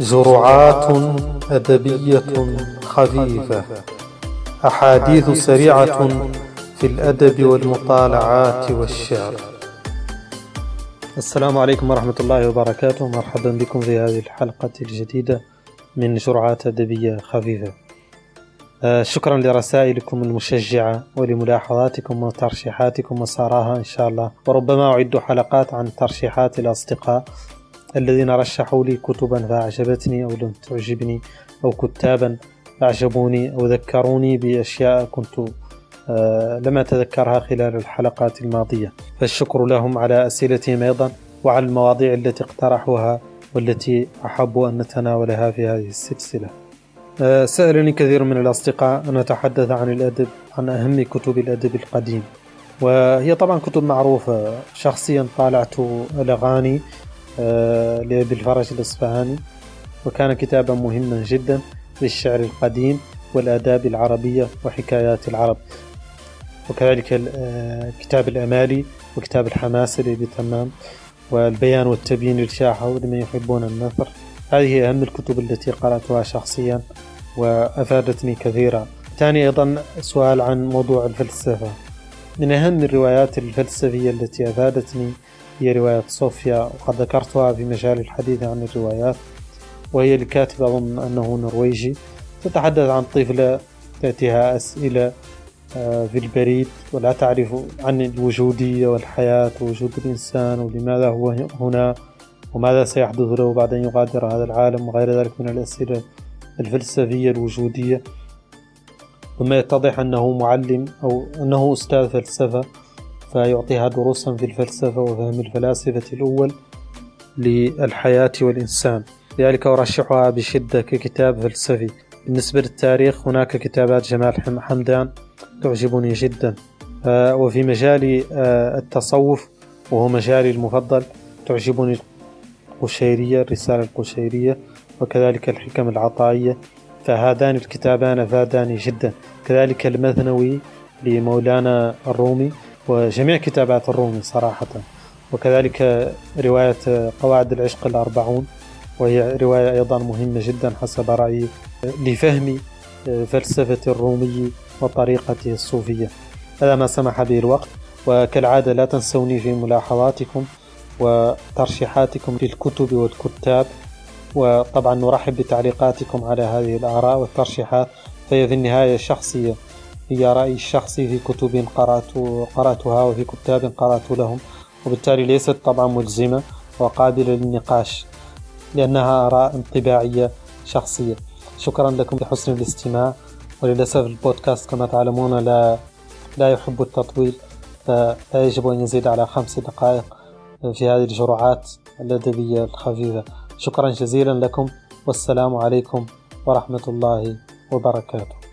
جرعات أدبية خفيفة. أحاديث سريعة في الأدب والمطالعات والشعر. السلام عليكم ورحمة الله وبركاته. مرحبا بكم في هذه الحلقة الجديدة من جرعات أدبية خفيفة. آه، شكرا لرسائلكم المشجعة ولملاحظاتكم وترشيحاتكم. وساراها إن شاء الله. وربما أعد حلقات عن ترشيحات الأصدقاء. الذين رشحوا لي كتبا فأعجبتني أو لم تعجبني أو كتابا أعجبوني أو ذكروني بأشياء كنت آه، لم أتذكرها خلال الحلقات الماضية. فالشكر لهم على أسئلتهم أيضا وعلى المواضيع التي اقترحوها والتي أحب أن نتناولها في هذه السلسلة. آه، سألني كثير من الأصدقاء أن أتحدث عن الأدب عن أهم كتب الأدب القديم. وهي طبعا كتب معروفة. شخصيا طالعت الأغاني لأبي الفرج الإصفهاني وكان كتابا مهما جدا للشعر القديم والآداب العربية وحكايات العرب. وكذلك آه، كتاب الأمالي وكتاب الحماسة لأبي تمام والبيان والتبيين للشاحة لمن يحبون النثر. هذه أهم الكتب التي قرأتها شخصيا وأفادتني كثيرا. ثاني أيضا سؤال عن موضوع الفلسفة. من أهم الروايات الفلسفية التي أفادتني هي رواية صوفيا وقد ذكرتها في مجال الحديث عن الروايات وهي لكاتب أظن أنه نرويجي. تتحدث عن طفلة تأتيها أسئلة آه، في البريد ولا تعرف عن الوجودية والحياة ووجود الإنسان ولماذا هو هنا وماذا سيحدث له بعد أن يغادر هذا العالم وغير ذلك من الأسئلة الفلسفية الوجودية. ثم يتضح أنه معلم أو أنه أستاذ فلسفة. فيعطيها دروسا في الفلسفة وفهم الفلاسفة الأول للحياة والإنسان. لذلك أرشحها بشدة ككتاب فلسفي. بالنسبة للتاريخ هناك كتابات جمال حمدان تعجبني جدا. آه، وفي مجال آه، التصوف وهو مجالي المفضل تعجبني القشيرية الرسالة القشيرية وكذلك الحكم العطائية. فهذان الكتابان أفاداني جدا. كذلك المثنوي لمولانا الرومي وجميع كتابات الرومي صراحة. وكذلك رواية قواعد العشق الأربعون وهي رواية أيضا مهمة جدا حسب رأيي لفهم فلسفة الرومي وطريقته الصوفية. هذا ما سمح به الوقت وكالعادة لا تنسوني في ملاحظاتكم وترشيحاتكم للكتب والكتاب. وطبعا نرحب بتعليقاتكم على هذه الآراء والترشيحات فهي في النهاية شخصية. هي رأيي الشخصي في كتب قرأت قرأتها وفي كتاب قرأت لهم. وبالتالي ليست طبعا ملزمة وقابلة للنقاش لأنها آراء انطباعية شخصية. شكرا لكم لحسن الاستماع وللأسف البودكاست كما تعلمون لا لا يحب التطويل فلا يجب أن يزيد على خمس دقائق في هذه الجرعات الأدبية الخفيفة. شكرا جزيلا لكم والسلام عليكم ورحمة الله وبركاته.